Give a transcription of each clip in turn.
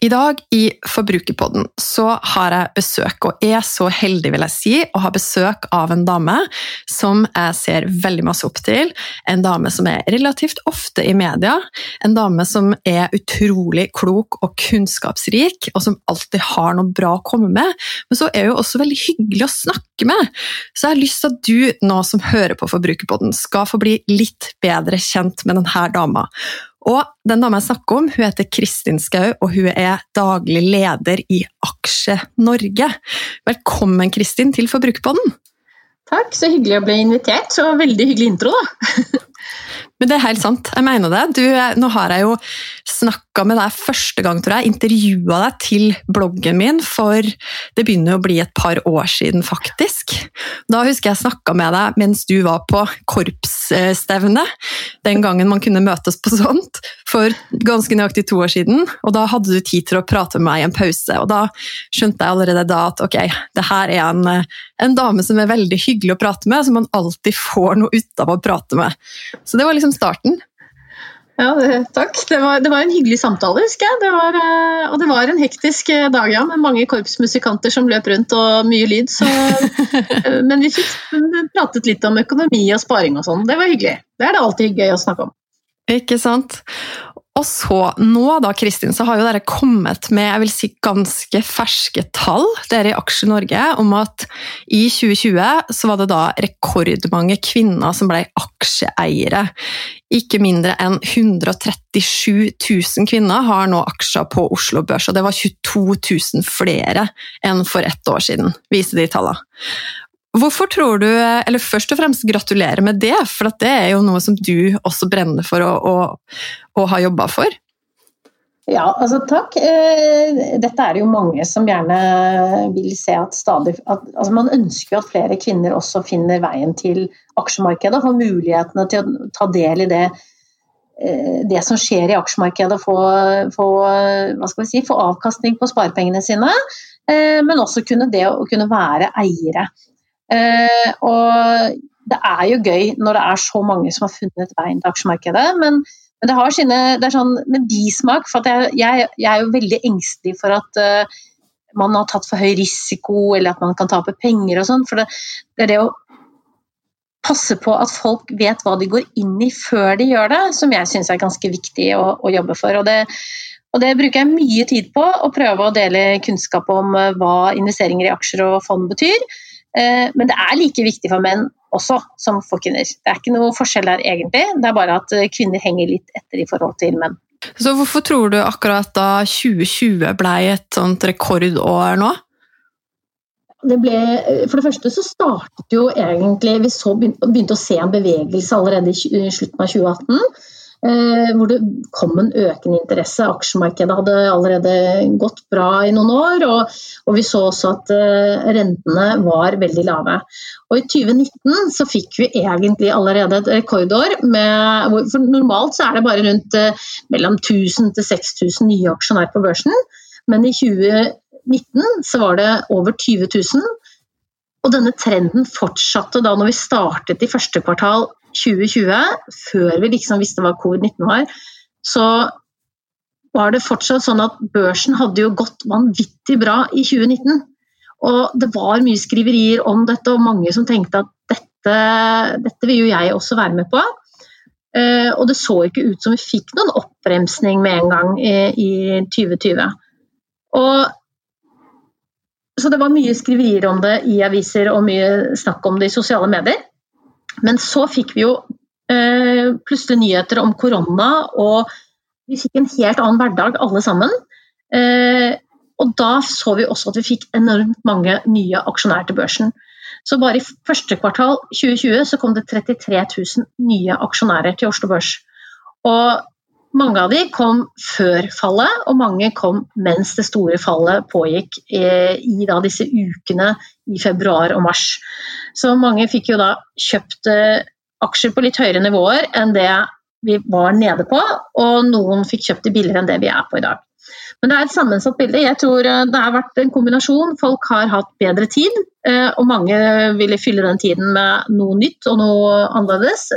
I dag i Forbrukerpodden så har jeg besøk, og er så heldig vil jeg si, å ha besøk av en dame som jeg ser veldig masse opp til. En dame som er relativt ofte i media. En dame som er utrolig klok og kunnskapsrik, og som alltid har noe bra å komme med. Men så er hun også veldig hyggelig å snakke med. Så jeg har lyst til at du nå som hører på Forbrukerpodden, skal få bli litt bedre kjent med denne dama. Og den dama jeg snakker om, hun heter Kristin Skau, og hun er daglig leder i Aksje Norge. Velkommen, Kristin, til Forbrukerpodden. Takk, så hyggelig å bli invitert. Så veldig hyggelig intro, da. Men det er helt sant, jeg mener det. Du, nå har jeg jo snakka med deg første gang, tror jeg. Intervjua deg til bloggen min for det begynner å bli et par år siden, faktisk. Da husker jeg snakka med deg mens du var på korpsstevne. Den gangen man kunne møtes på sånt, for ganske nøyaktig to år siden. Og da hadde du tid til å prate med meg i en pause, og da skjønte jeg allerede da at ok, det her er en, en dame som er veldig hyggelig å prate med, som man alltid får noe ut av å prate med. Så det var liksom starten. Ja, det, takk. Det var, det var, en hyggelig samtale, husker jeg. Det var, eh, og det var en hektisk eh, dag, ja, med mange korpsmusikanter som løp rundt og mye lyd. Så, eh, men vi fikk pratet litt om økonomi og sparing og sånn. Det var hyggelig. Det er det alltid gøy å snakke om. Ikke sant. Og så, nå da, Kristin, så har jo dere kommet med jeg vil si, ganske ferske tall, dere i Aksje Norge, om at i 2020 så var det da rekordmange kvinner som ble aksjeeiere. Ikke mindre enn 137 000 kvinner har nå aksjer på Oslo Børs, og det var 22 000 flere enn for ett år siden, viser de tallene. Hvorfor tror du, eller Først og fremst gratulerer med det, for det er jo noe som du også brenner for å, og, og ha jobba for. Ja, altså takk. Eh, dette er det jo mange som gjerne vil se at stadig at, altså Man ønsker jo at flere kvinner også finner veien til aksjemarkedet og får mulighetene til å ta del i det, eh, det som skjer i aksjemarkedet. Få, få, si, få avkastning på sparepengene sine, eh, men også kunne det å kunne være eiere. Eh, og det er jo gøy når det er så mange som har funnet veien til aksjemarkedet, men, men det har sine det er sånn med bismak. For jeg, jeg, jeg, er jo veldig engstelig for at uh, man har tatt for høy risiko, eller at man kan tape penger og sånn. For det, det, er det å passe på at folk vet hva de går inn i før de gjør det, som jeg syns er ganske viktig å, å jobbe for. Og det, og det bruker jeg mye tid på, å prøve å dele kunnskap om uh, hva investeringer i aksjer og fond betyr. Eh, men det er like viktig for menn også som for kvinner. Det er ikke noe forskjell der egentlig, det er bare at eh, kvinner henger litt etter i forhold til menn. Så hvorfor tror du akkurat da 2020 ble et sånt rekordår nå? Det ble, for det første så startet jo egentlig Vi så begynte å se en bevegelse allerede i slutten av 2018. Eh, hvor det kom en økende interesse. Aksjemarkedet hadde allerede gått bra i noen år, og, og vi så også at uh, rentene var veldig lave. Og I 2019 så fikk vi egentlig allerede et rekordår. Med, for Normalt så er det bare rundt uh, mellom 1000 til 6000 nye aksjonærer på børsen, men i 2019 så var det over 20 000. Og denne trenden fortsatte da når vi startet i første kvartal 2020, før vi liksom visste hva covid-19 var, så var det fortsatt sånn at børsen hadde jo gått vanvittig bra i 2019. Og det var mye skriverier om dette, og mange som tenkte at dette, dette vil jo jeg også være med på. Uh, og det så ikke ut som vi fikk noen oppbremsning med en gang i, i 2020. Og, så det var mye skriverier om det i aviser og mye snakk om det i sosiale medier. Men så fikk vi jo eh, plutselig nyheter om korona, og vi fikk en helt annen hverdag alle sammen. Eh, og da så vi også at vi fikk enormt mange nye aksjonærer til børsen. Så bare i første kvartal 2020 så kom det 33 000 nye aksjonærer til Oslo Børs. Og mange av de kom før fallet, og mange kom mens det store fallet pågikk eh, i disse ukene i februar og mars. Så mange fikk jo da kjøpt eh, aksjer på litt høyere nivåer enn det vi var nede på, og noen fikk kjøpt det billigere enn det vi er på i dag. Men det er et sammensatt bilde. Jeg tror eh, det har vært en kombinasjon. Folk har hatt bedre tid, og mange ville fylle den tiden med noe nytt og noe annerledes.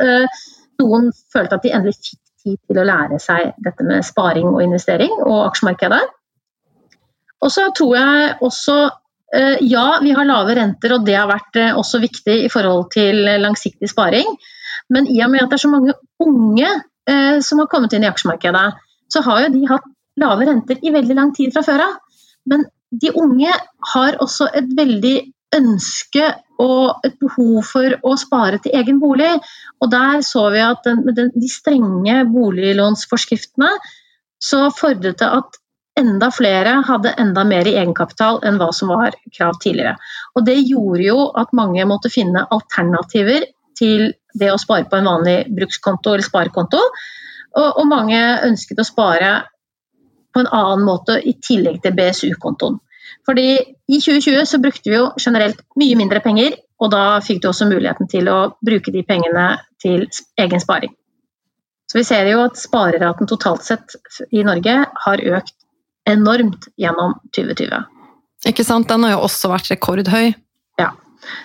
Noen følte at de endelig fikk tid til å lære seg dette med sparing og investering og aksjemarkedet. Og så tror jeg også eh, ja, vi har lave renter, og det har vært eh, også viktig i forhold til langsiktig sparing. Men i og med at det er så mange unge eh, som har kommet inn i aksjemarkedet, så har jo de hatt lave renter i veldig lang tid fra før av. Men de unge har også et veldig ønske og et behov for å spare til egen bolig. Og der så vi at den, den, de strenge boliglånsforskriftene så fordret det at enda flere hadde enda mer i egenkapital enn hva som var krav tidligere. Og det gjorde jo at mange måtte finne alternativer til det å spare på en vanlig brukskonto eller sparekonto. Og, og mange ønsket å spare på en annen måte i tillegg til BSU-kontoen. Fordi i 2020 så brukte vi jo generelt mye mindre penger, og da fikk du også muligheten til å bruke de pengene til egen sparing. Så vi ser jo at spareraten totalt sett i Norge har økt enormt gjennom 2020. Ikke sant, den har jo også vært rekordhøy. Ja.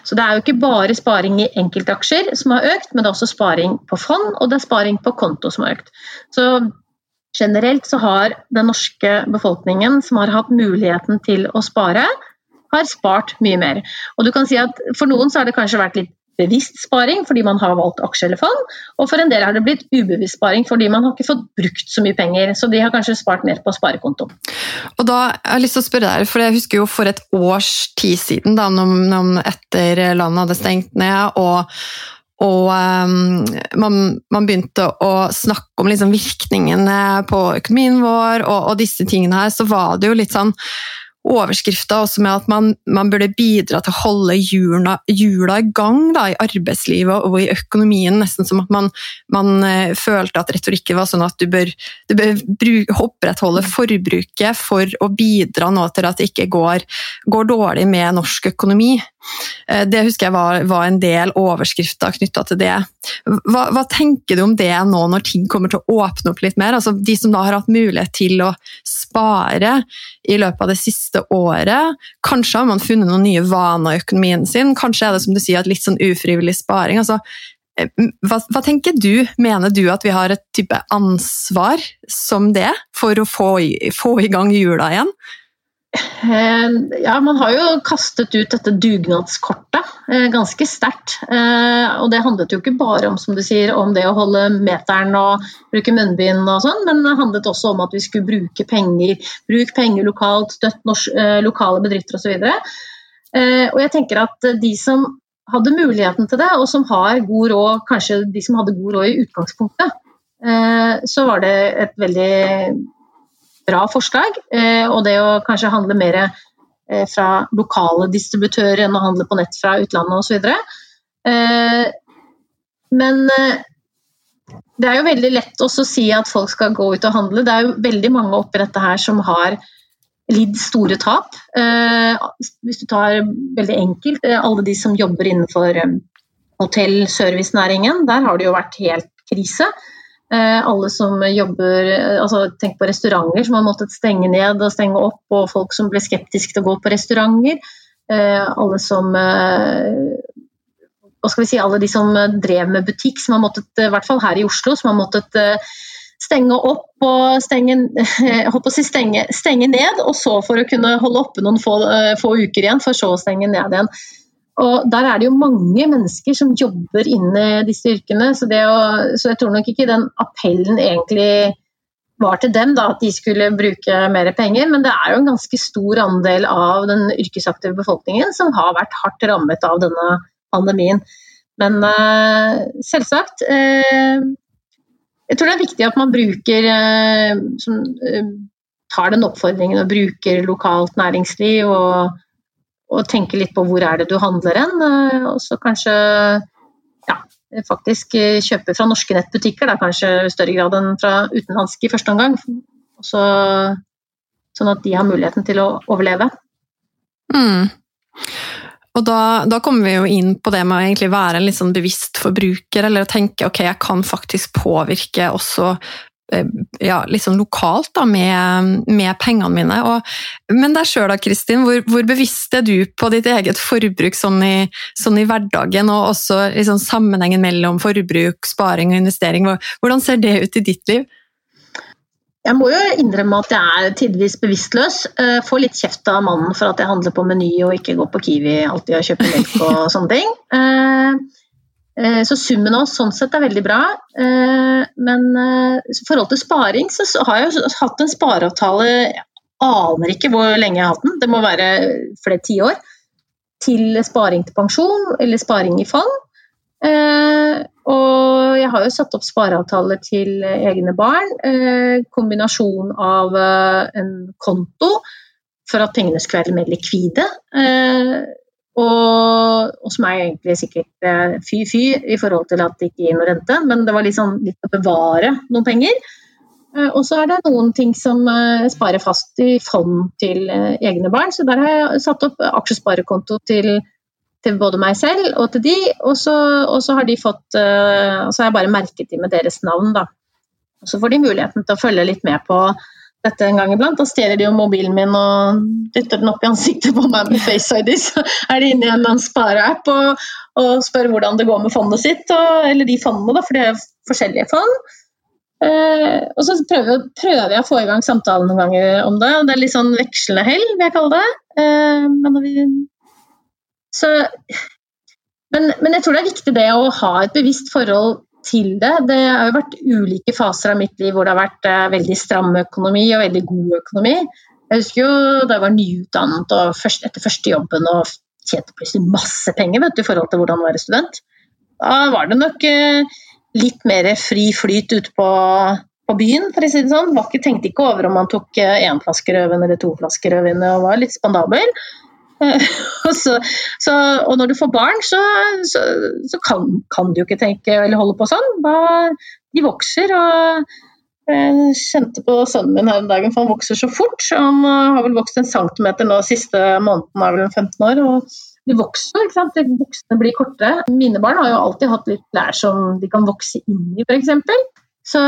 Så det er jo ikke bare sparing i enkeltaksjer som har økt, men det er også sparing på fond, og det er sparing på konto som har økt. Så Generelt så har den norske befolkningen som har hatt muligheten til å spare, har spart mye mer. Og du kan si at For noen så har det kanskje vært litt bevisst sparing fordi man har valgt aksje eller fond, og for en del har det blitt ubevisst sparing fordi man har ikke fått brukt så mye penger. Så de har kanskje spart mer på sparekonto. Og da har jeg lyst til å spørre deg, for jeg husker jo for et års tid siden, da, når, etter landet hadde stengt ned og og um, man, man, begynte å snakke om liksom virkningene på økonomien vår og, og, disse tingene her, så var det jo litt sånn overskrifta også med at man, man, burde bidra til å holde hjula, i gang da, i arbeidslivet og i økonomien. Nesten som at man, man uh, følte at retorikken var sånn at du bør, du bør bruk, opprettholde forbruket for å bidra nå til at det ikke går, går dårlig med norsk økonomi. Uh, det husker jeg var, var en del overskrifter knytta til det. Hva, hva, tenker du om det nå når ting kommer til å åpne opp litt mer? Altså, de som da har hatt mulighet til å spare i løpet av det siste året. Kanskje har man funnet noen nye vaner i økonomien sin. Kanskje er det som du sier, litt sånn ufrivillig sparing. Altså, eh, hva, hva, tenker du? Mener du at vi har et type ansvar som det for å få, få i gang hjula igjen? Eh, ja, man har jo kastet ut dette dugnadskortet eh, ganske sterkt. Eh, og det handlet jo ikke bare om som du sier, om det å holde meteren og bruke munnbind og sånn, men det handlet også om at vi skulle bruke penger. Bruk penger lokalt, støtt lokale bedrifter osv. Og, og jeg tenker at de som hadde muligheten til det, og som har god råd, kanskje de som hadde god råd i utgangspunktet, så var det et veldig bra forslag. Eh, og det å kanskje handle mer eh, fra lokale distributører enn å handle på nett fra utlandet osv. Eh, men det er jo veldig lett å si at folk skal gå ut og handle. Det er jo veldig mange oppi dette her som har lidd store tap. Hvis du tar veldig enkelt alle de som jobber innenfor hotell-servicenæringen, der har det jo vært helt krise. Eh, alle som jobber eh, altså Tenk på restauranter som har måttet stenge ned og stenge opp, og folk som ble skeptiske til å gå på restauranter. Eh, alle som hva skal vi si, alle de som drev med butikk, som har måttet, i hvert fall her i Oslo, som har måttet stenge opp og stenge, si stenge, stenge ned, og så for å kunne holde oppe noen få, få uker igjen, for så å stenge ned igjen. Og Der er det jo mange mennesker som jobber inne disse yrkene, så, å, så, jeg tror nok ikke den appellen egentlig var til dem, da, at de skulle bruke mer penger. Men det er jo en ganske stor andel av den yrkesaktive befolkningen som har vært hardt rammet av denne pandemien. Men uh, selvsagt uh, Jeg tror det er viktig at man bruker uh, som, tar den oppfordringen og bruker lokalt næringsliv og og tenke litt på hvor er det du handler hen. Eh, og så kanskje ja, faktisk kjøpe fra norske nettbutikker, da, kanskje i større grad enn fra utenlandske i første omgang. Så, sånn at de har muligheten til å overleve. Mm. Og da, da, kommer vi jo inn på det med å være en litt sånn bevisst forbruker, eller å tenke ok, jeg kan faktisk påvirke også eh, ja, litt sånn lokalt da, med, med pengene mine. Og, men deg sjøl da, Kristin, hvor, hvor, bevisst er du på ditt eget forbruk sånn i, sånn i hverdagen, og også liksom, sammenhengen mellom forbruk, sparing og investering? Hvordan ser det ut i ditt liv? Jeg må jo innrømme at jeg er tidvis bevisstløs. Eh, får litt kjeft av mannen for at jeg handler på Meny og ikke går på Kiwi alltid og kjøper melk og sånne ting. Eh, eh, så summen av oss sånn sett er veldig bra. Men i forhold til sparing så har jeg jo hatt en spareavtale Jeg aner ikke hvor lenge jeg har hatt den, det må være flere tiår. Til sparing til pensjon eller sparing i fond. Eh, og jeg har jo satt opp spareavtaler til egne barn. Eh, kombinasjon av eh, en konto for at pengene skulle være mer likvide. Og, og, som er egentlig sikkert fy-fy i forhold til at det ikke gir noe rente, men det var liksom litt å bevare noen penger. Og så er det noen ting som sparer fast i fond til egne barn. Så der har jeg satt opp aksjesparekonto til til både meg selv og til de, og så, og så har de fått Og Så har jeg bare merket de med deres navn, da. Og så får de muligheten til å følge litt med på dette en gang iblant. Da stjeler de jo mobilen min og dytter den opp i ansiktet på meg med Face ID. Så er de inne i en eller annen spareapp og, og spør hvordan det går med fondet sitt, og, eller de fondene, da, for det er forskjellige fond. Uh, og så prøver, prøver, jeg å få i gang samtalen noen ganger om det. Det er litt sånn vekslende hell, vil jeg kalle det. Uh, men vi så, men, men, jeg tror det er viktig det å ha et bevisst forhold til det. Det har jo vært ulike faser av mitt liv hvor det har vært eh, veldig stram økonomi og veldig god økonomi. Jeg husker jo da jeg var nyutdannet og først, etter første jobben og tjente plutselig masse penger vet du, i forhold til hvordan å være student. Da var det nok eh, litt mer fri flyt ute på, på byen, for å si det sånn. Var ikke, tenkte ikke over om man tok én eh, flaske rødvin eller to flasker rødvin og var litt spandabel. så, så, og når du får barn, så, så, kan, kan, du jo ikke tenke eller holde på sånn. Da, de vokser. og Jeg kjente på sønnen min her om dagen, for han vokser så fort. Han har vel vokst en centimeter nå siste måneden, er vel 15 år. og de vokser, ikke sant? Buksene blir kortere. Mine barn har jo alltid hatt litt klær som de kan vokse inn i, f.eks. Så,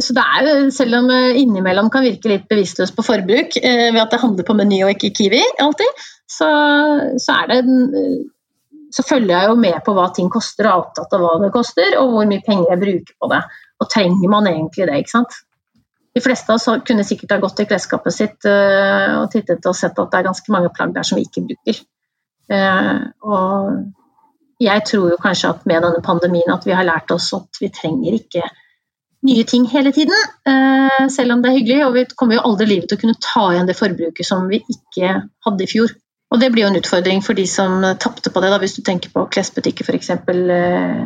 så, det er, selv om innimellom kan virke litt bevisstløst på forbruk eh, ved at det handler på Meny og ikke Kiwi alltid, så, så, det, så, følger jeg jo med på hva ting koster, og er opptatt av hva det koster, og hvor mye penger jeg bruker på det. Og trenger man egentlig det, ikke sant. De fleste av oss kunne sikkert ha gått i klesskapet sitt uh, og tittet og sett at det er ganske mange plagg der som vi ikke bruker. Uh, og jeg tror jo kanskje at med denne pandemien at vi har lært oss at vi trenger ikke nye ting hele tiden, uh, selv om det er hyggelig. Og vi kommer jo aldri livet til å kunne ta igjen det forbruket som vi ikke hadde i fjor. Og det blir jo en utfordring for de som tapte på det, da, hvis du tenker på klesbutikker f.eks. Eh,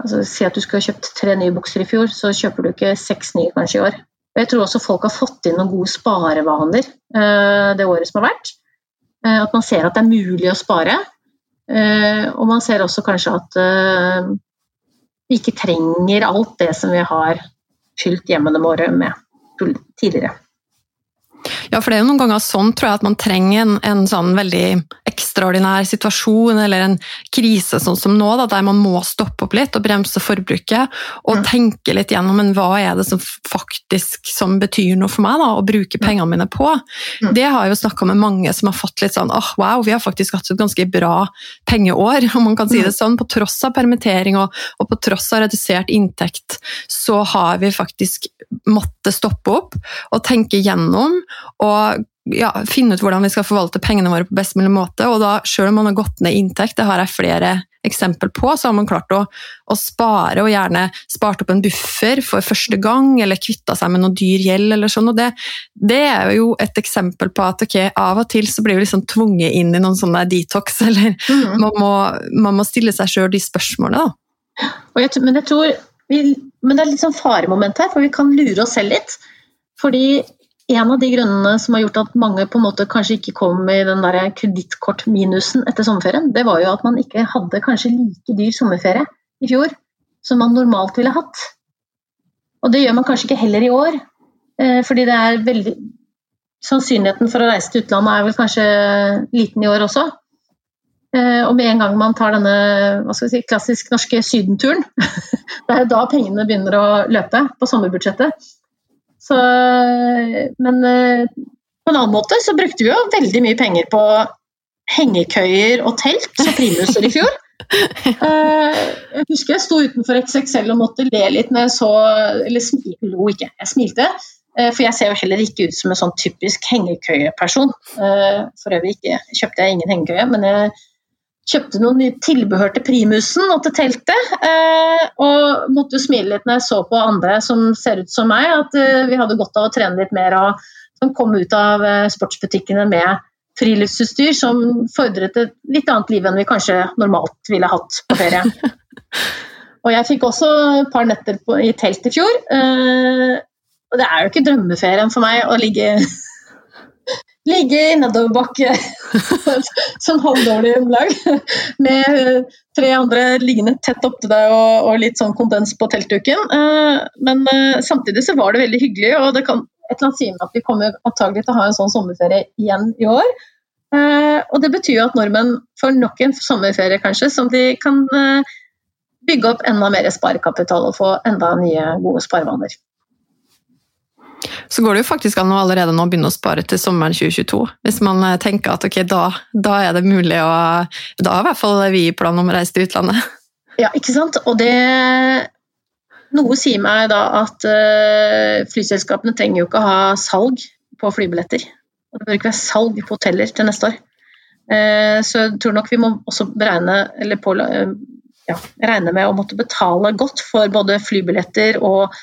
altså, si at du skulle ha kjøpt tre nye bukser i fjor, så kjøper du ikke seks nye kanskje i år. Og jeg tror også folk har fått inn noen gode sparevaner eh, det året som har vært. Eh, at man ser at det er mulig å spare. Eh, og man ser også kanskje at eh, vi ikke trenger alt det som vi har fylt hjemmene våre med tidligere. Ja, for det er jo noen ganger sånn, tror jeg, at man trenger en, en sånn veldig ekstraordinær situasjon eller en krise sånn som nå, da, der man må stoppe opp litt og bremse forbruket og mm. tenke litt gjennom men hva er det som faktisk som betyr noe for meg da, å bruke pengene mine på. Mm. Det har jeg jo snakka med mange som har fått litt sånn åh, oh, wow, vi har faktisk hatt et ganske bra pengeår, om man kan si det sånn. På tross av permittering og, og på tross av redusert inntekt, så har vi faktisk måttet stoppe opp og tenke gjennom og ja, finne ut hvordan vi skal forvalte pengene våre på best mulig måte. Og da, selv om man har gått ned i inntekt, det har jeg flere eksempel på, så har man klart å, å, spare, og gjerne spart opp en buffer for første gang, eller kvitta seg med noe dyr gjeld eller sånn. Og det, det, er jo et eksempel på at ok, av og til så blir vi liksom tvunget inn i noen sånne detox, eller mm. man, må, man, må, stille seg sjøl de spørsmålene, da. Jeg, men jeg tror vi, men det er litt sånn faremoment her, for vi kan lure oss selv litt. Fordi en av de grunnene som har gjort at mange på en måte kanskje ikke kom i den der kredittkortminusen etter sommerferien, det var jo at man ikke hadde kanskje like dyr sommerferie i fjor som man normalt ville hatt. Og det gjør man kanskje ikke heller i år, eh, fordi det er veldig Sannsynligheten for å reise til utlandet er vel kanskje liten i år også. Eh, og med en gang man tar denne si, klassisk norske sydenturen, det er jo da pengene begynner å løpe på sommerbudsjettet. Så, men eh, på en annen måte så brukte vi jo veldig mye penger på hengekøyer og telt som primuser i fjor. Eh, jeg husker jeg sto utenfor XXL og måtte le litt når jeg så Eller smil, lo ikke, jeg smilte. Eh, for jeg ser jo heller ikke ut som en sånn typisk hengekøyeperson. For øvrig ikke, kjøpte jeg ingen hengekøye, men jeg kjøpte noen nye tilbehør til primusen og til teltet. Og måtte jo smile litt når jeg så på andre som ser ut som meg, at vi hadde godt av å trene litt mer. og som kom ut av eh, sportsbutikkene med friluftsutstyr som fordret et litt annet liv enn vi kanskje normalt ville hatt på ferie. Og jeg fikk også et par netter på, i telt i fjor. Eh, og det er jo ikke drømmeferien for meg å ligge, ligge i nedoverbakke sånn halvdårlig omlag med tre andre liggende tett opptil deg og, og, litt sånn kondens på teltduken. Eh, men eh, samtidig så var det veldig hyggelig, og det kan et eller annet sier meg at vi kommer antagelig til å ha en sånn sommerferie igjen i år. Eh, og det betyr jo at nordmenn får nok en sommerferie, kanskje, som de kan bygge opp enda mer sparekapital og få enda nye, gode sparevaner. Så går det jo faktisk an å allerede nå begynne å spare til sommeren 2022. Hvis man eh, tenker at ok, da, da er det mulig å Da har i hvert fall vi plan om å reise til utlandet. Ja, ikke sant. Og det noe sier meg da at uh, flyselskapene trenger jo ikke å ha salg på flybilletter. Og det bør ikke være salg på hoteller til neste år. Uh, så jeg tror nok vi må også beregne, på, uh, ja, regne med å måtte betale godt for både flybilletter og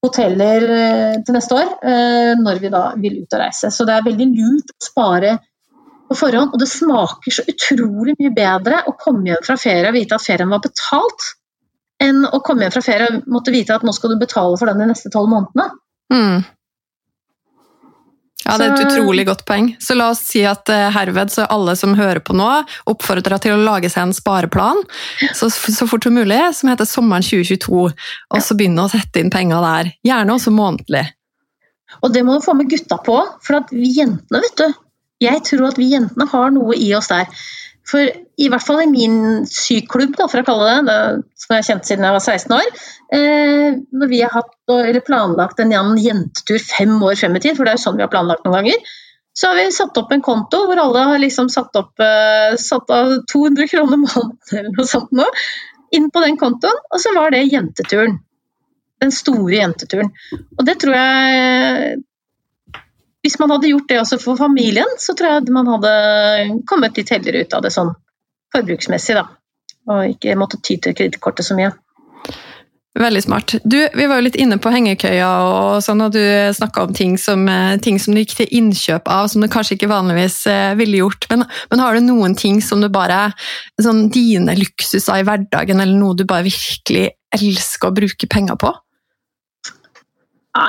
hoteller til neste år, når vi da vil ut og reise. Så det er veldig lurt å spare på forhånd. Og det smaker så utrolig mye bedre å komme hjem fra ferie og vite at ferien var betalt, enn å komme hjem fra ferie og måtte vite at nå skal du betale for den de neste tolv månedene. Mm. Ja, Det er et utrolig godt poeng. Så la oss si at uh, herved så alle som hører på nå, oppfordrer til å lage seg en spareplan så, så fort som mulig, som heter Sommeren 2022, og så begynne å sette inn penger der. Gjerne også månedlig. Og det må du få med gutta på, for at vi jentene, vet du Jeg tror at vi jentene har noe i oss der. For i hvert fall i min syklubb, da, for å kalle det det, som jeg har kjent siden jeg var 16 år, eh, når vi har hatt, planlagt en jentetur fem år frem i tid, for det er jo sånn vi har planlagt noen ganger, så har vi satt opp en konto hvor alle har liksom satt, opp, eh, satt av 200 kroner måneden eller noe sånt nå, inn på den kontoen, og så var det jenteturen. Den store jenteturen. Og det tror jeg hvis man hadde gjort det også for familien, så tror jeg man hadde kommet litt heldigere ut av det sånn forbruksmessig, da. Og ikke måtte ty til kredittkortet så mye. Veldig smart. Du, vi var jo litt inne på hengekøya, og sånn, og du snakka om ting som, eh, ting som, du gikk til innkjøp av, som du kanskje ikke vanligvis eh, ville gjort. Men, men har du noen ting som du bare sånn Dine luksuser i hverdagen, eller noe du bare virkelig elsker å bruke penger på?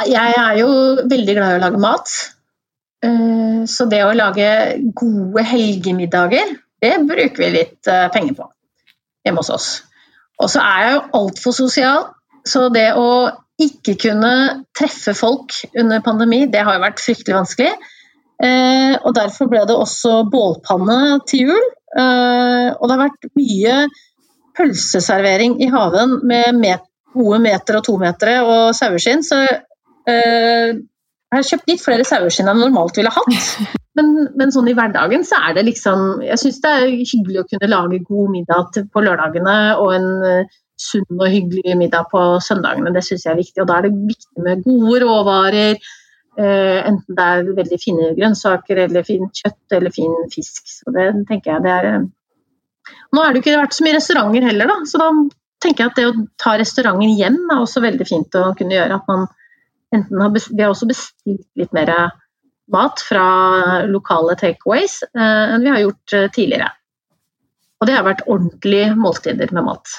Jeg er jo veldig glad i å lage mat. Eh, så det å lage gode helgemiddager, det bruker vi litt eh, penger på hjemme hos oss. Og så er jeg jo altfor sosial, så det å ikke kunne treffe folk under pandemi, det har jo vært fryktelig vanskelig. Eh, og derfor ble det også bålpanne til jul. Og det har vært mye pølseservering i haven med gode meter og tometere og saueskinn, så jeg har kjøpt litt flere saueskinn enn jeg normalt ville hatt. Men, men, sånn i hverdagen så er det liksom Jeg syns det er hyggelig å kunne lage god middag på lørdagene og en uh, sunn og hyggelig middag på søndagene. Det syns jeg er viktig. Og da er det viktig med gode råvarer. Uh, enten det er veldig fine grønnsaker eller fint kjøtt eller fin fisk. Så det tenker jeg det er uh... Nå har det ikke vært så mye restauranter heller, da. Så da tenker jeg at det å ta restauranten hjem er også veldig fint å kunne gjøre. At man har vi har også bestilt litt mer mat fra lokale takeaways eh, enn vi har gjort eh, tidligere. Og det har vært ordentlige måltider med mat.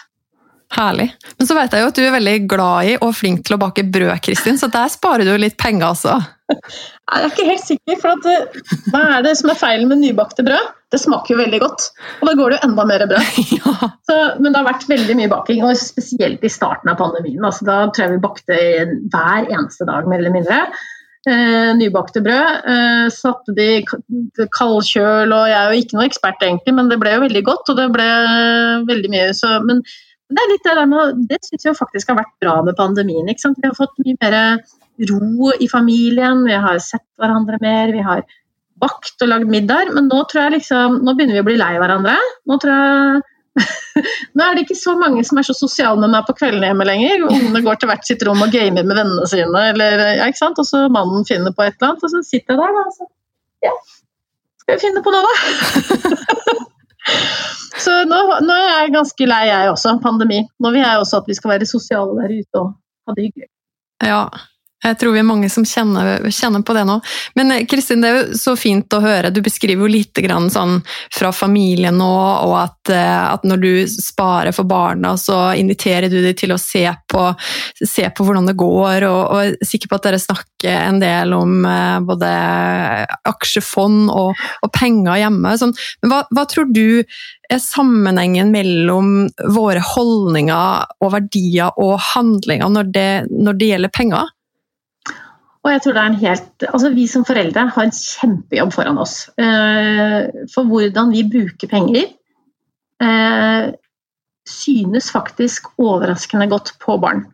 Herlig. Men så vet jeg jo at du er veldig glad i og flink til å bake brød, Kristin, så der sparer du litt penger også. Jeg er ikke helt sikker, for at, eh, hva er det som er feilen med nybakte brød? Det smaker jo veldig godt, og da går det jo enda mer brød. Ja. Så, men det har vært veldig mye baking, og spesielt i starten av pandemien. Altså, da tror jeg vi bakte hver eneste dag, mer eller mindre. Eh, nybakte brød. Eh, satte de kaldkjøl, og jeg er jo ikke noe ekspert egentlig, men det ble jo veldig godt, og det ble veldig mye så, Men det er litt det der med Det syns jeg faktisk har vært bra med pandemien. ikke sant? Vi har fått mye mer ro i familien, vi har sett hverandre mer, vi har bakt og lagd middag, men nå tror jeg liksom, nå begynner vi å bli lei hverandre. Nå tror jeg nå er det ikke så mange som er så sosiale med meg på kveldene hjemme lenger. Ungene går til hvert sitt rom og gamer med vennene sine, eller, ja, ikke sant? og så mannen finner på et eller annet, og så sitter jeg der da, så ja, skal vi finne på noe, da? så nå, nå, er jeg ganske lei, jeg også, pandemi. Nå vil jeg også at vi skal være sosiale der ute og ha det hyggelig. Ja, jeg tror vi er mange som kjenner, kjenner, på det nå. Men eh, Kristin, det er jo så fint å høre. Du beskriver jo litt sånn fra familien nå, og at, eh, at, når du sparer for barna, så inviterer du dem til å se på, se på hvordan det går, og, og er sikker på at dere snakker en del om eh, både aksjefond og, og penger hjemme. Sånn, men hva, hva tror du er sammenhengen mellom våre holdninger og verdier og handlinger når det, når det gjelder penger? Og jeg tror det er en helt, altså Vi som foreldre har en kjempejobb foran oss. Eh, for hvordan vi bruker penger, eh, synes faktisk overraskende godt på barn.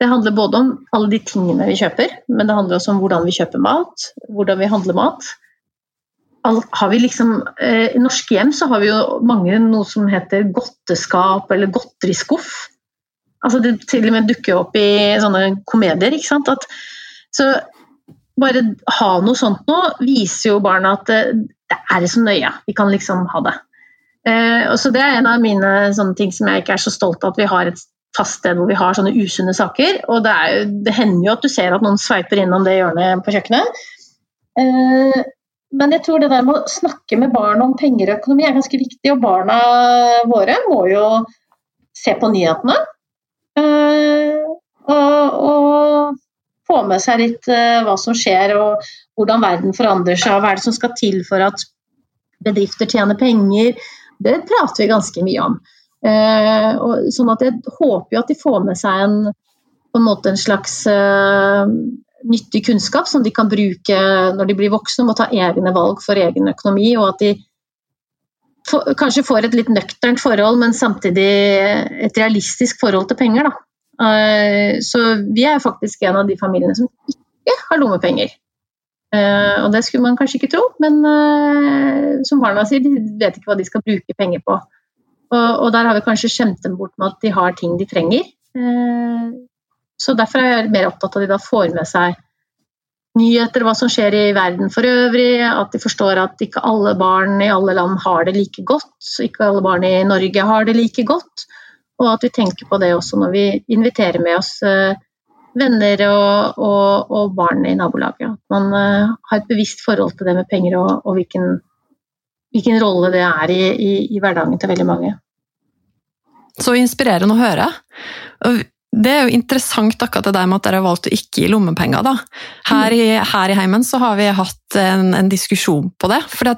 Det handler både om alle de tingene vi kjøper, men det handler også om hvordan vi kjøper mat, hvordan vi handler mat. Vi liksom, eh, I norske hjem så har vi jo mange noe som heter godteskap eller godteriskuff. Altså det til og med dukker opp i sånne komedier. ikke sant? At så bare ha noe sånt nå viser jo barna at det, det er så nøye. Vi kan liksom ha det. Eh, og så Det er en av mine sånne ting som jeg ikke er så stolt av, at vi har et fast sted hvor vi har sånne usunne saker. Og det, er, det hender jo at du ser at noen sveiper innom det hjørnet på kjøkkenet. Eh, men jeg tror det der med å snakke med barn om penger og økonomi er ganske viktig. Og barna våre må jo se på nyhetene. Eh, og, og få med seg litt uh, hva som skjer og hvordan verden forandrer seg, hva er det som skal til for at bedrifter tjener penger. Det prater vi ganske mye om. Og, sånn at Jeg håper jo at de får med seg en, en, en slags uh, nyttig kunnskap som de kan bruke når de blir voksne, må ta egne valg for egen økonomi. og at de kanskje får et litt nøkternt forhold, men samtidig et realistisk forhold til penger. Da. Eh, så vi er faktisk en av de familiene som ikke har lommepenger. Eh, og det skulle man kanskje ikke tro, men eh, som barna sier, de vet ikke hva de skal bruke penger på. Og, der har vi kanskje skjemt dem bort med at de har ting de trenger. Så derfor er jeg mer opptatt av at de da får med seg nyheter, hva som skjer i verden for øvrig, at de forstår at ikke alle barn i alle land har det like godt, ikke alle barn i Norge har det like godt. Og at vi tenker på det også når vi inviterer med oss eh, venner og, og, og barn i nabolaget. At man uh, har et bevisst forhold til det med penger og, og hvilken, hvilken, rolle det er i, i, i, hverdagen til veldig mange. Så inspirerende å høre. Det er jo interessant akkurat det der med at dere har valgt å ikke gi lommepenger. da. Her i, her i heimen så har vi hatt en, en diskusjon på det. For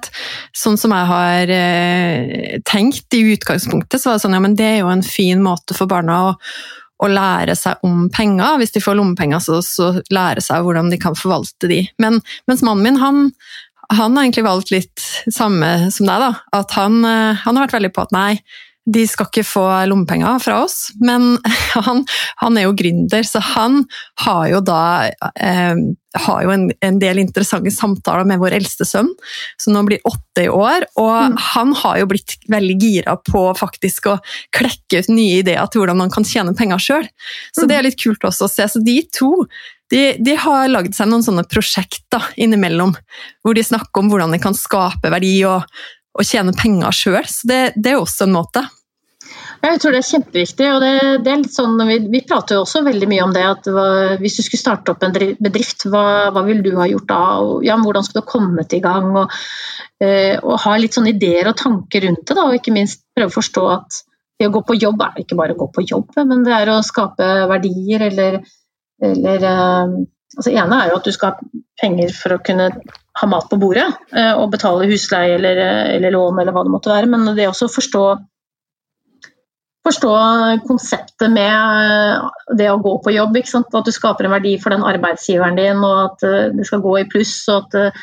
sånn som jeg har eh, tenkt i utgangspunktet, så var det sånn ja, men det er jo en fin måte for barna å, å lære seg om penger. Hvis de får lommepenger, så, så lære seg hvordan de kan forvalte de. Men, mens mannen min, han, han har egentlig valgt litt samme som deg. da, At han, eh, han har vært veldig på at nei, de skal ikke få lommepenger fra oss, men han, han, er jo gründer, så han har jo da eh, har jo en, en, del interessante samtaler med vår eldste sønn, som nå blir åtte i år. Og mm. han har jo blitt veldig gira på faktisk å klekke ut nye ideer til hvordan man kan tjene penger sjøl. Så mm. det er litt kult også å se. Så de to de, de har lagd seg noen sånne prosjekter innimellom, hvor de snakker om hvordan de kan skape verdi og å tjene penger sjøl. Så det, det, er også en måte. Jeg tror det er kjempeviktig. og det, det er sånn, vi, vi, prater jo også veldig mye om det at hva, Hvis du skulle starte opp en bedrift, hva, hva ville du ha gjort da? Og, ja, hvordan skulle du kommet i gang? Og, eh, og, ha litt sånne ideer og tanker rundt det. Da, og ikke minst prøve å forstå at det å gå på jobb er ikke bare å gå på jobb, men det er å skape verdier eller, eller eh, altså ene er jo at du skal ha penger for å kunne ha mat på bordet eh, og betale husleie eller, eller lån eller hva det måtte være, men det også å forstå forstå konseptet med det å gå på jobb. At du skaper en verdi for den arbeidsgiveren din, og at det skal gå i pluss. og at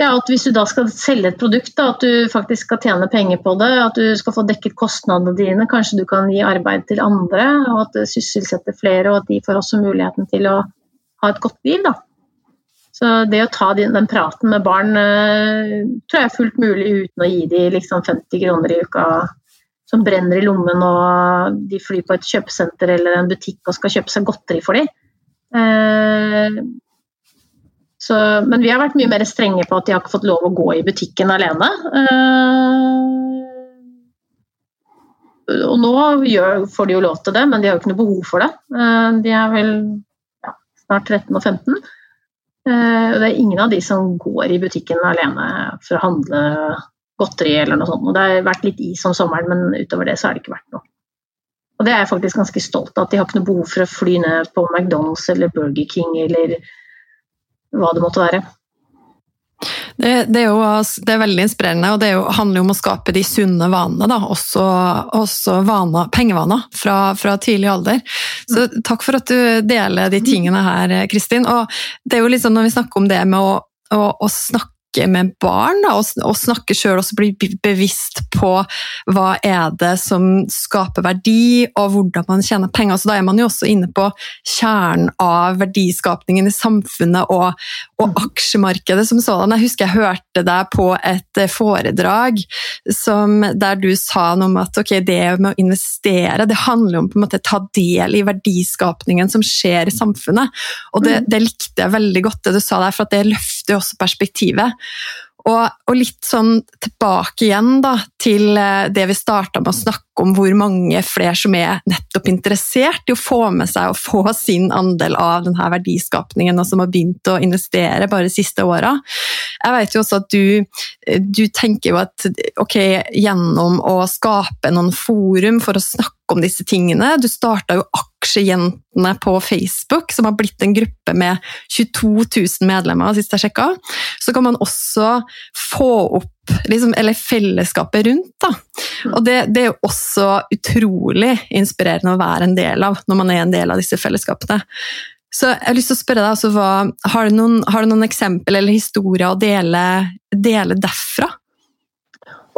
ja, at Hvis du da skal selge et produkt, da, at du faktisk skal tjene penger på det, at du skal få dekket kostnadene dine, kanskje du kan gi arbeid til andre, og at det sysselsetter flere, og at de får også muligheten til å ha et godt liv. Da. Så det å ta den praten med barn eh, tror jeg er fullt mulig uten å gi dem liksom 50 kroner i uka som brenner i lommen, og de flyr på et kjøpesenter eller en butikk og skal kjøpe seg godteri for dem. Eh, så, men vi har vært mye mer strenge på at de har ikke fått lov å gå i butikken alene. Uh, og nå får de jo lov til det, men de har jo ikke noe behov for det. De er vel ja, snart 13 og 15. Eh, og det er ingen av de som går i butikken alene for å handle godteri eller noe sånt. Og det har vært litt is om sommeren, men utover det så har det ikke vært noe. Og det er jeg faktisk ganske stolt av, at de har ikke noe behov for å fly ned på McDonald's eller Burger King eller hva det måtte være. Det, det, er jo, det, er veldig inspirerende, og det jo, handler jo om å skape de sunne vanene. Da. Også, også vaner, pengevaner fra, fra, tidlig alder. Så takk for at du deler de tingene her, Kristin. Og det er jo litt sånn når vi snakker om det med å, å, å snakke med barn, da, og, snakke sjøl og bli bevisst på hva er det som skaper verdi, og hvordan man tjener penger. Så da er man jo også inne på kjernen av verdiskapningen i samfunnet og, og mm. aksjemarkedet som sådan. Jeg husker jeg hørte deg på et foredrag som, der du sa noe om at okay, det med å investere, det handler om på en måte ta del i verdiskapningen som skjer i samfunnet. Og det, mm. det likte jeg veldig godt det du sa der, for at det løfter også perspektivet. Og, og, litt sånn tilbake igjen da, til eh, det vi starta med å snakke om, hvor mange flere som er nettopp interessert i å få med seg og få sin andel av denne verdiskapningen, og som har begynt å investere bare de siste åra. Jeg vet jo også at du, du tenker jo at ok, gjennom å skape noen forum for å snakke om disse tingene. Du starta jo Aksjejentene på Facebook, som har blitt en gruppe med 22 000 medlemmer sist jeg sjekka. Så kan man også få opp liksom, eller fellesskapet rundt. Da. Og det, det, er jo også utrolig inspirerende å være en del av, når man er en del av disse fellesskapene. Så jeg har lyst til å spørre deg, altså, hva, har, du noen, har, du noen, eksempel eller historier å dele, dele derfra?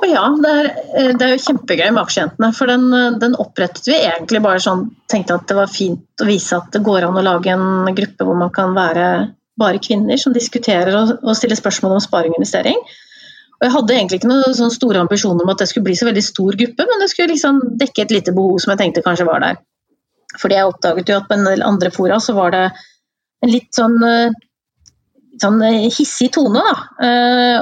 Og ja, det er, eh, det er, jo kjempegøy med Aksjejentene. For den, eh, den, opprettet vi egentlig bare sånn Tenkte at det var fint å vise at det går an å lage en gruppe hvor man kan være bare kvinner som diskuterer og, og stiller spørsmål om sparing og investering. Og jeg hadde egentlig ikke noen sånn store ambisjoner om at det skulle bli så veldig stor gruppe, men det skulle liksom dekke et lite behov som jeg tenkte kanskje var der. Fordi jeg oppdaget jo at på en del andre fora så var det en litt sånn eh, sånn hissig tone. Da.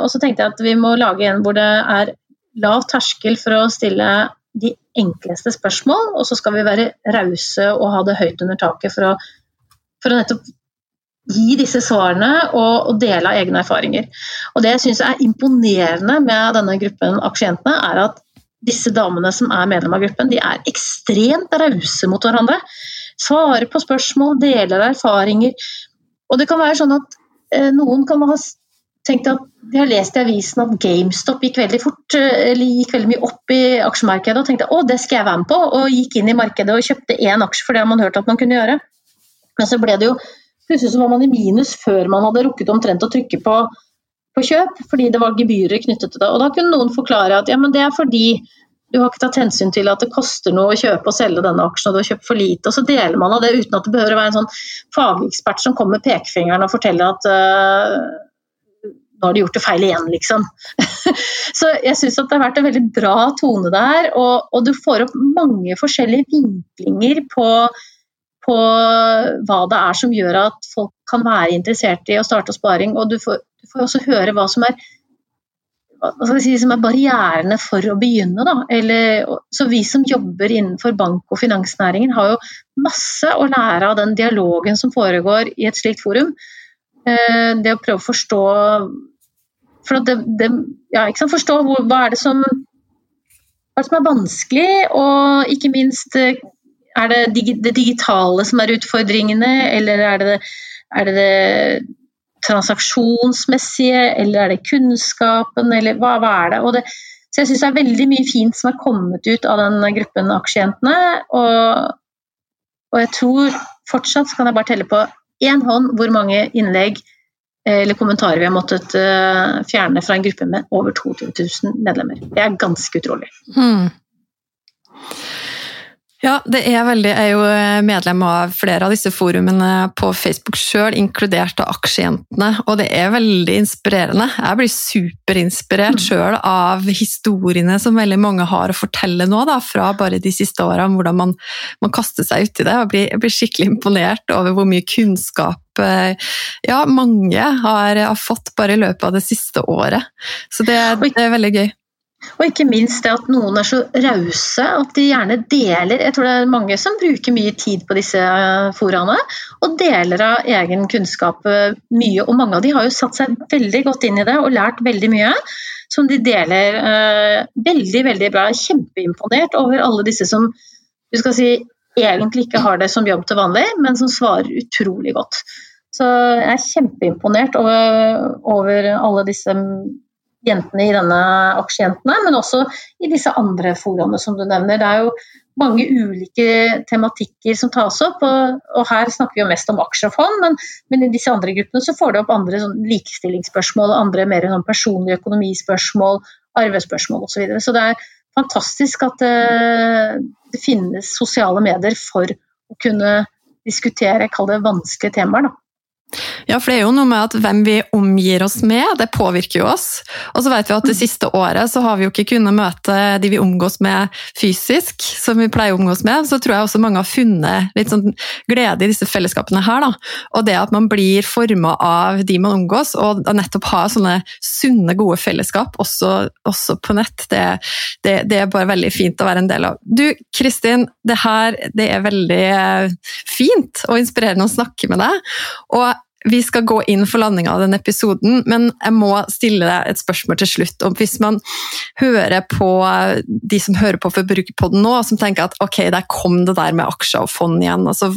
Og så tenkte jeg at vi må lage en hvor det er lav terskel for å stille de enkleste spørsmål, og så skal vi være rause og ha det høyt under taket for å, for å nettopp gi disse svarene og, og, dele av egne erfaringer. Og Det jeg syns er imponerende med denne gruppen aksjentene, er at disse damene som er medlem av gruppen, de er ekstremt rause mot hverandre. Svarer på spørsmål, deler erfaringer. Og det kan være sånn at eh, noen kan ha tenkt at jeg har lest i avisen at GameStop gikk veldig fort, eh, eller gikk veldig mye opp i aksjemarkedet og tenkte å, det skal jeg være med på, og gikk inn i markedet og kjøpte én aksje, for det har man hørt at man kunne gjøre. Men så ble det jo Plutselig så var man i minus før man hadde rukket omtrent å trykke på, på kjøp, fordi det var gebyrer knyttet til det. Og da kunne noen forklare at ja, men det er fordi du har ikke tatt hensyn til at det koster noe å kjøpe og selge denne aksjen, og du har kjøpt for lite. Og så deler man av det uten at det behøver å være en sånn fagekspert som kommer med pekefingeren og forteller at uh, nå har de gjort det feil igjen, liksom. så jeg syns det har vært en veldig bra tone der, og, og du får opp mange forskjellige vinklinger på, på, hva det er som gjør at folk kan være interessert i å starte sparing, og du får, du får også høre hva som er Si, som er barrierene for å begynne. Da. Eller, så vi som jobber innenfor bank- og finansnæringen har jo masse å lære av den dialogen som foregår i et slikt forum. Eh, det å prøve å forstå for det, det, ja, Forstå hvor, hva er som hva er det som er vanskelig, og ikke minst er det det digitale som er utfordringene, eller er det er det, transaksjonsmessige, eller er det kunnskapen, eller hva, hva er det? det så jeg syns det er veldig mye fint som er kommet ut av den gruppen aksjejentene. Og, og, jeg tror fortsatt, så kan jeg bare telle på én hånd hvor mange innlegg eh, eller kommentarer vi har måttet uh, fjerne fra en gruppe med over 22 000 medlemmer. Det er ganske utrolig. Mm. Ja, det er veldig. Jeg er jo eh, medlem av flere av disse forumene på Facebook sjøl, inkludert av Aksjejentene, og det er veldig inspirerende. Jeg blir superinspirert mm. sjøl av historiene som veldig mange har å fortelle nå, da, fra bare de siste åra, om hvordan man, man, kaster seg uti det. Jeg blir, jeg blir, skikkelig imponert over hvor mye kunnskap eh, ja, mange har, har fått bare i løpet av det siste året. Så det, det er veldig gøy. Og ikke minst det at noen er så rause at de gjerne deler Jeg tror det er mange som bruker mye tid på disse eh, foraene, og deler av egen kunnskap eh, mye. Og mange av de har jo satt seg veldig godt inn i det og lært veldig mye. Som de deler eh, veldig, veldig bra. Kjempeimponert over alle disse som du skal si, egentlig ikke har det som jobb til vanlig, men som svarer utrolig godt. Så jeg er kjempeimponert over, over alle disse jentene i denne aksjejentene, men også i disse andre foraene som du nevner. Det er jo mange ulike tematikker som tas opp, og, og her snakker vi jo mest om aksjer og fond, men, men, i disse andre gruppene så får det opp andre sånn likestillingsspørsmål, andre mer sånn personlige økonomispørsmål, arvespørsmål osv. Så, videre. så det er fantastisk at det, eh, det finnes sosiale medier for å kunne diskutere, kall det vanskelige temaer. da. Ja, for det er jo noe med at hvem vi omgir oss med, det påvirker jo oss. Og så vet vi at det siste året så har vi jo ikke kunnet møte de vi omgås med fysisk, som vi pleier å omgås med. Så tror jeg også mange har funnet litt sånn glede i disse fellesskapene her. da. Og det at man blir forma av de man omgås, og nettopp ha sånne sunne, gode fellesskap også, også på nett, det, det, det, er bare veldig fint å være en del av. Du Kristin, det her det er veldig fint og inspirerende å snakke med deg. og vi skal gå inn for landinga av denne episoden, men jeg må stille deg et spørsmål til slutt. Og hvis man hører på de som hører på Forbrukerpodden nå, som tenker at ok, der kom det der med aksjer og fond igjen. Altså,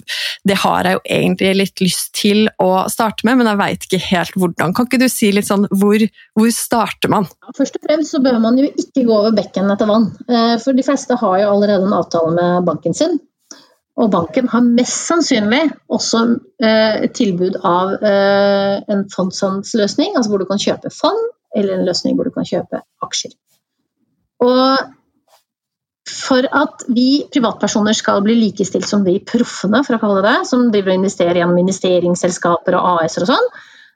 det har jeg jo egentlig litt lyst til å starte med, men jeg veit ikke helt hvordan. Kan ikke du si litt sånn hvor, hvor starter man? Først og fremst så bør man jo ikke gå over bekken etter vann. Eh, for de fleste har jo allerede en avtale med banken sin. Og banken har mest sannsynlig også eh, et tilbud av eh, en fondshandelsløsning, altså hvor du kan kjøpe fond, eller en løsning hvor du kan kjøpe aksjer. Og for at vi privatpersoner skal bli likestilt som de proffene, for å kalle det det, som driver og investerer gjennom investeringsselskaper og AS-er og sånn,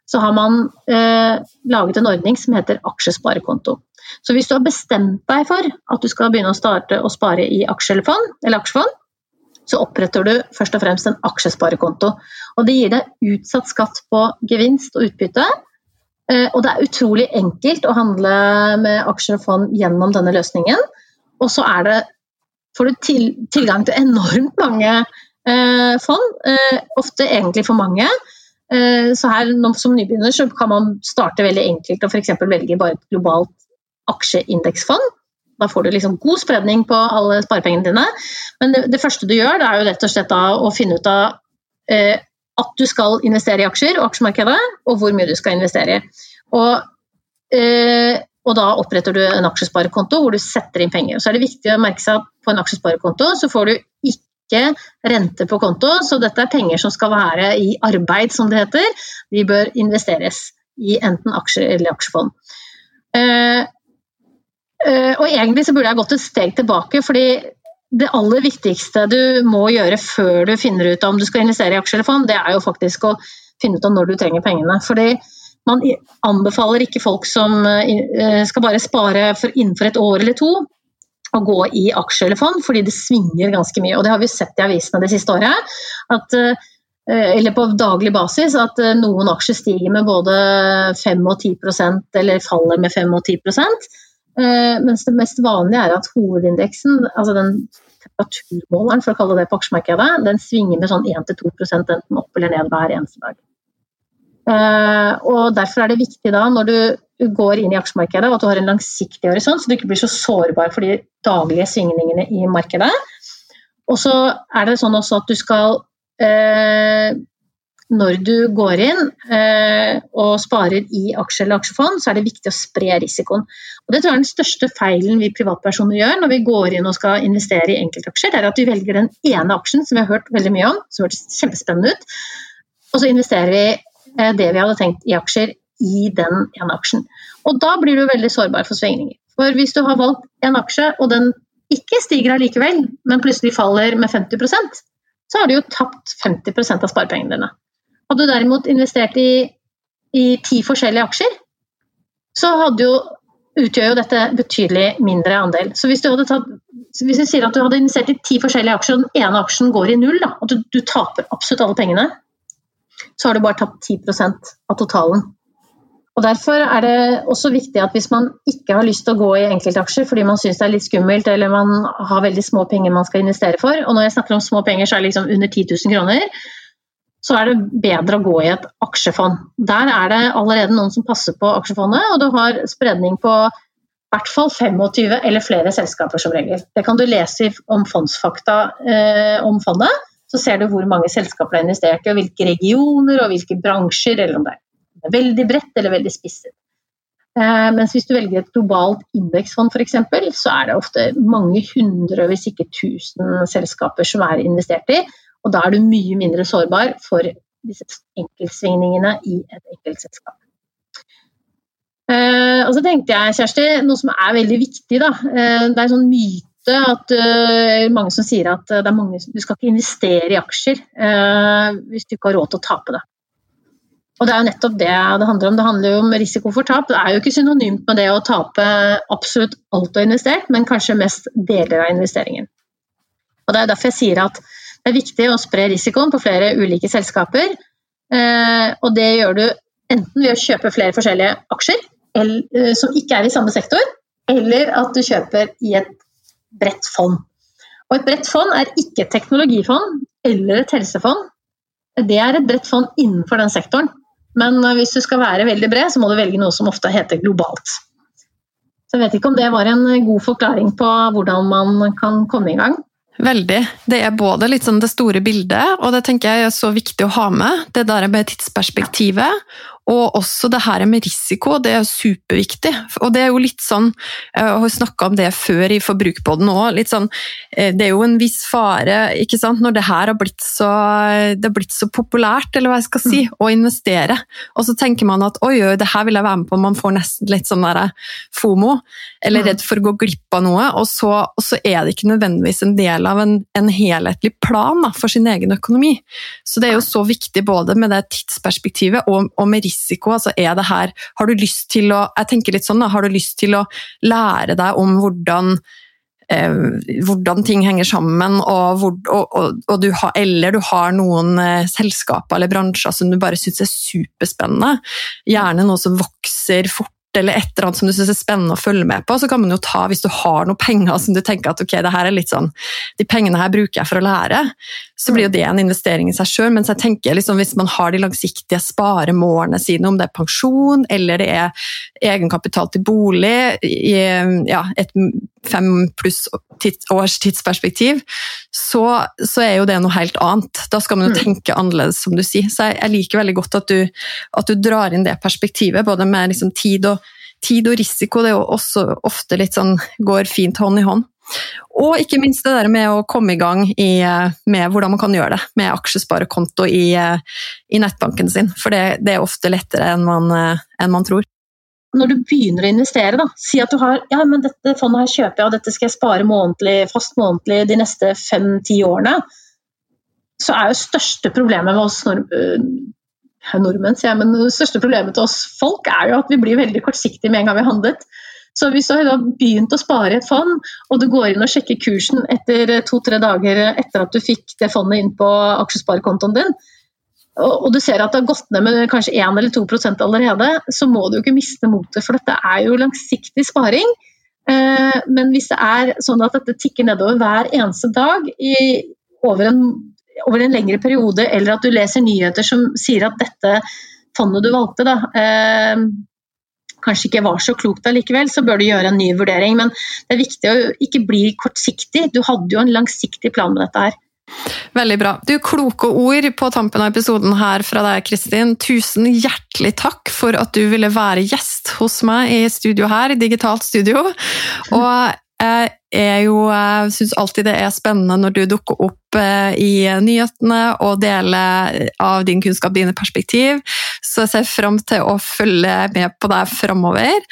så har man eh, laget en ordning som heter aksjesparekonto. Så hvis du har bestemt deg for at du skal begynne å starte å spare i aksje eller, fond, eller aksjefond, så oppretter du først og fremst en aksjesparekonto. Og det gir deg utsatt skatt på gevinst og utbytte. Eh, og det er utrolig enkelt å handle med aksjer og fond gjennom denne løsningen. Og så det, får du til, tilgang til enormt mange eh, fond, eh, ofte egentlig for mange. Eh, så her som nybegynner så kan man starte veldig enkelt og f.eks. velge bare et globalt aksjeindeksfond. Da får du liksom god spredning på alle sparepengene dine. Men det, det, første du gjør, det er jo rett og slett å finne ut av eh, at du skal investere i aksjer og aksjemarkedet, og hvor mye du skal investere i. Og, eh, og da oppretter du en aksjesparekonto hvor du setter inn penger. Så er det viktig å merke seg at på en aksjesparekonto så får du ikke rente på konto, så dette er penger som skal være i arbeid, som det heter. De bør investeres i enten aksjer eller aksjefond. Eh, og egentlig så burde jeg gått et steg tilbake, fordi det aller viktigste du må gjøre før du finner ut om du skal investere i aksjer eller fond, det er jo faktisk å finne ut om når du trenger pengene. Fordi man anbefaler ikke folk som eh, skal bare spare for innenfor et år eller to, å gå i aksjer eller fond, fordi det svinger ganske mye. Og det har vi sett i avisene det siste året. At, eh, eller på daglig basis at noen aksjer stiger med både 5 og 10% eller faller med 5 og 10 Eh, mens det mest vanlige er at hovedindeksen, altså den temperaturmåleren for å kalle det på aksjemarkedet, den svinger med sånn 1-2 enten opp eller ned hver eneste dag. Eh, og Derfor er det viktig da, når du går inn i aksjemarkedet, at du har en langsiktig horisont, så du ikke blir så sårbar for de daglige svingningene i markedet. Og så er det sånn også at du skal eh, Når du går inn eh, og sparer i aksje eller aksjefond, så er det viktig å spre risikoen. Og Det tror jeg er den største feilen vi privatpersoner gjør når vi går inn og skal investere i enkeltaksjer. Det er at vi velger den ene aksjen som vi har hørt veldig mye om, som hørtes kjempespennende ut, og så investerer vi eh, det vi hadde tenkt i aksjer i den ene aksjen. Og da blir du veldig sårbar for svingninger. For hvis du har valgt en aksje, og den ikke stiger allikevel, men plutselig faller med 50% så har du jo tapt 50% av sparepengene dine. Hadde du derimot investert i, i ti forskjellige aksjer, så jo, utgjør jo dette betydelig mindre andel. Så hvis du, tatt, hvis sier at du hadde investert i ti forskjellige aksjer, og den ene aksjen går i null, da, og du, du taper absolutt alle pengene, så har du bare tapt 10% av totalen. Og Derfor er det også viktig at hvis man ikke har lyst til å gå i enkeltaksjer fordi man syns det er litt skummelt eller man har veldig små penger man skal investere for, og når jeg snakker om små penger så er det liksom under 10 000 kroner, så er det bedre å gå i et aksjefond. Der er det allerede noen som passer på aksjefondet, og du har spredning på i hvert fall 25 eller flere selskaper som regel. Det kan du lese om fondsfakta eh, om fondet. Så ser du hvor mange selskaper det er investert i, og hvilke regioner og hvilke bransjer. eller om det er veldig bredt eller veldig spisset. Eh, mens hvis du velger et globalt indeksfond f.eks., så er det ofte mange hundre, hvis ikke tusen selskaper som er investert i. Og da er du mye mindre sårbar for disse enkeltsvingningene i et enkeltselskap. Eh, og så tenkte jeg, Kjersti, noe som er veldig viktig. Da. Eh, det er en sånn myte at uh, mange som sier at uh, mange, du skal ikke investere i aksjer hvis du ikke har råd til å tape det. Og det er jo nettopp det det handler om. Det handler jo om risiko for tap. Det er jo ikke synonymt med det å tape absolutt alt du har investert, men kanskje mest deler av investeringen. Og Det er derfor jeg sier at det er viktig å spre risikoen på flere ulike selskaper. Eh, og det gjør du enten ved å kjøpe flere forskjellige aksjer eh, som ikke er i samme sektor, eller at du kjøper i et bredt fond. Og Et bredt fond er ikke et teknologifond eller et helsefond. Det er et bredt fond innenfor den sektoren. Men eh, hvis du skal være veldig bred, så må du velge noe som ofte heter globalt. Så jeg vet ikke om det var en god forklaring på hvordan man kan komme i gang. Veldig. Det er både litt sånn det store bildet, og det tenker jeg er så viktig å ha med. Det der med tidsperspektivet, og også det her med risiko, det er superviktig. Og det er jo litt sånn, jeg har snakka om det før i Forbrukerpodden òg, sånn eh, Det er jo en viss fare, ikke sant, når det her har blitt så, det har blitt så populært, eller hva jeg skal si, mm. å investere. Og så tenker man at oi, oi, det her vil jeg være med på, man får nesten litt sånn der fomo, eller mm. redd for å gå glipp av noe, og så, og så er det ikke nødvendigvis en del av en, en helhetlig plan da, for sin egen økonomi. Så det er jo så viktig både med det tidsperspektivet og, og med risiko risiko? Altså, er det her Har du lyst til å Jeg tenker litt sånn, da, har du lyst til å lære deg om hvordan eh, hvordan ting henger sammen, og hvor, og, og du har, eller du har noen eh, selskaper eller bransjer som du bare syns er superspennende. Gjerne noe som vokser fort eller et eller annet som du syns er spennende å følge med på, så kan man jo ta, hvis du har noen penger som du tenker at ok, det her er litt sånn, de pengene her bruker jeg for å lære, så blir jo det en investering i seg sjøl. Mens jeg tenker liksom, hvis man har de langsiktige sparemålene sine, om det er pensjon eller det er egenkapital til bolig i ja, et fem pluss års tidsperspektiv, så, så, er jo det noe helt annet. Da skal man jo mm. tenke annerledes, som du sier. Så jeg, jeg liker veldig godt at du, at du, drar inn det perspektivet, både med liksom tid, og, tid og risiko. Det er jo også ofte litt sånn går fint hånd i hånd. Og ikke minst det der med å komme i gang i, med hvordan man kan gjøre det med aksjesparekonto i, i nettbanken sin. For det, det, er ofte lettere enn man, enn man tror når du begynner å investere, da, si at du har ja, men dette fondet her kjøper jeg, og dette skal jeg spare månedlig, fast månedlig de neste fem-ti årene, så er jo største problemet med oss nord øh, nordmenn, sier jeg, men det største problemet til oss folk er jo at vi blir veldig kortsiktige med en gang vi har handlet. Så hvis du har begynt å spare i et fond, og du går inn og sjekker kursen etter to-tre dager etter at du fikk det fondet inn på aksjesparekontoen din, og du ser at det har gått ned med kanskje 1 eller 2% allerede, så må du jo ikke miste motet, for dette er jo langsiktig sparing. Eh, men hvis det er sånn at dette tikker nedover hver eneste dag i, over, en, over, en, lengre periode, eller at du leser nyheter som sier at dette fondet du valgte, da, eh, kanskje ikke var så klokt allikevel, så bør du gjøre en ny vurdering. Men det er viktig å ikke bli kortsiktig. Du hadde jo en langsiktig plan med dette her. Veldig bra. Du, Kloke ord på tampen av episoden her fra deg, Kristin. Tusen hjertelig takk for at du ville være gjest hos meg i studio her, i digitalt studio. Og jeg er jo, syns alltid det er spennende når du dukker opp eh, i nyhetene og deler av din kunnskap, dine perspektiv. Så jeg ser fram til å følge med på deg framover.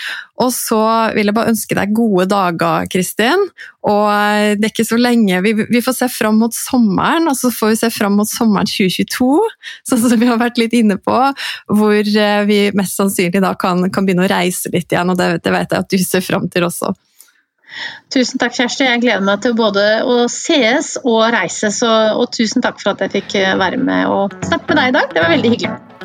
Og så vil jeg bare ønske deg gode dager, Kristin. Og det er ikke så lenge. Vi, vi, får se fram mot sommeren, og så får vi se fram mot sommeren 2022, sånn som vi har vært litt inne på. Hvor eh, vi mest sannsynlig da kan, kan begynne å reise litt igjen, og det, det vet jeg at du ser fram til også. Tusen takk, Kjersti. Jeg gleder meg til både å sees og reises. Og, og, tusen takk for at jeg fikk eh, være med og snakke med deg i dag. Det var veldig hyggelig.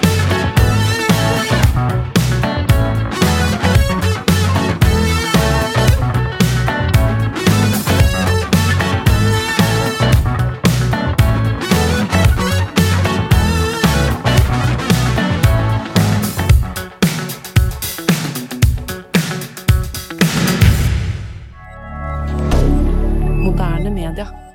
milliardaire.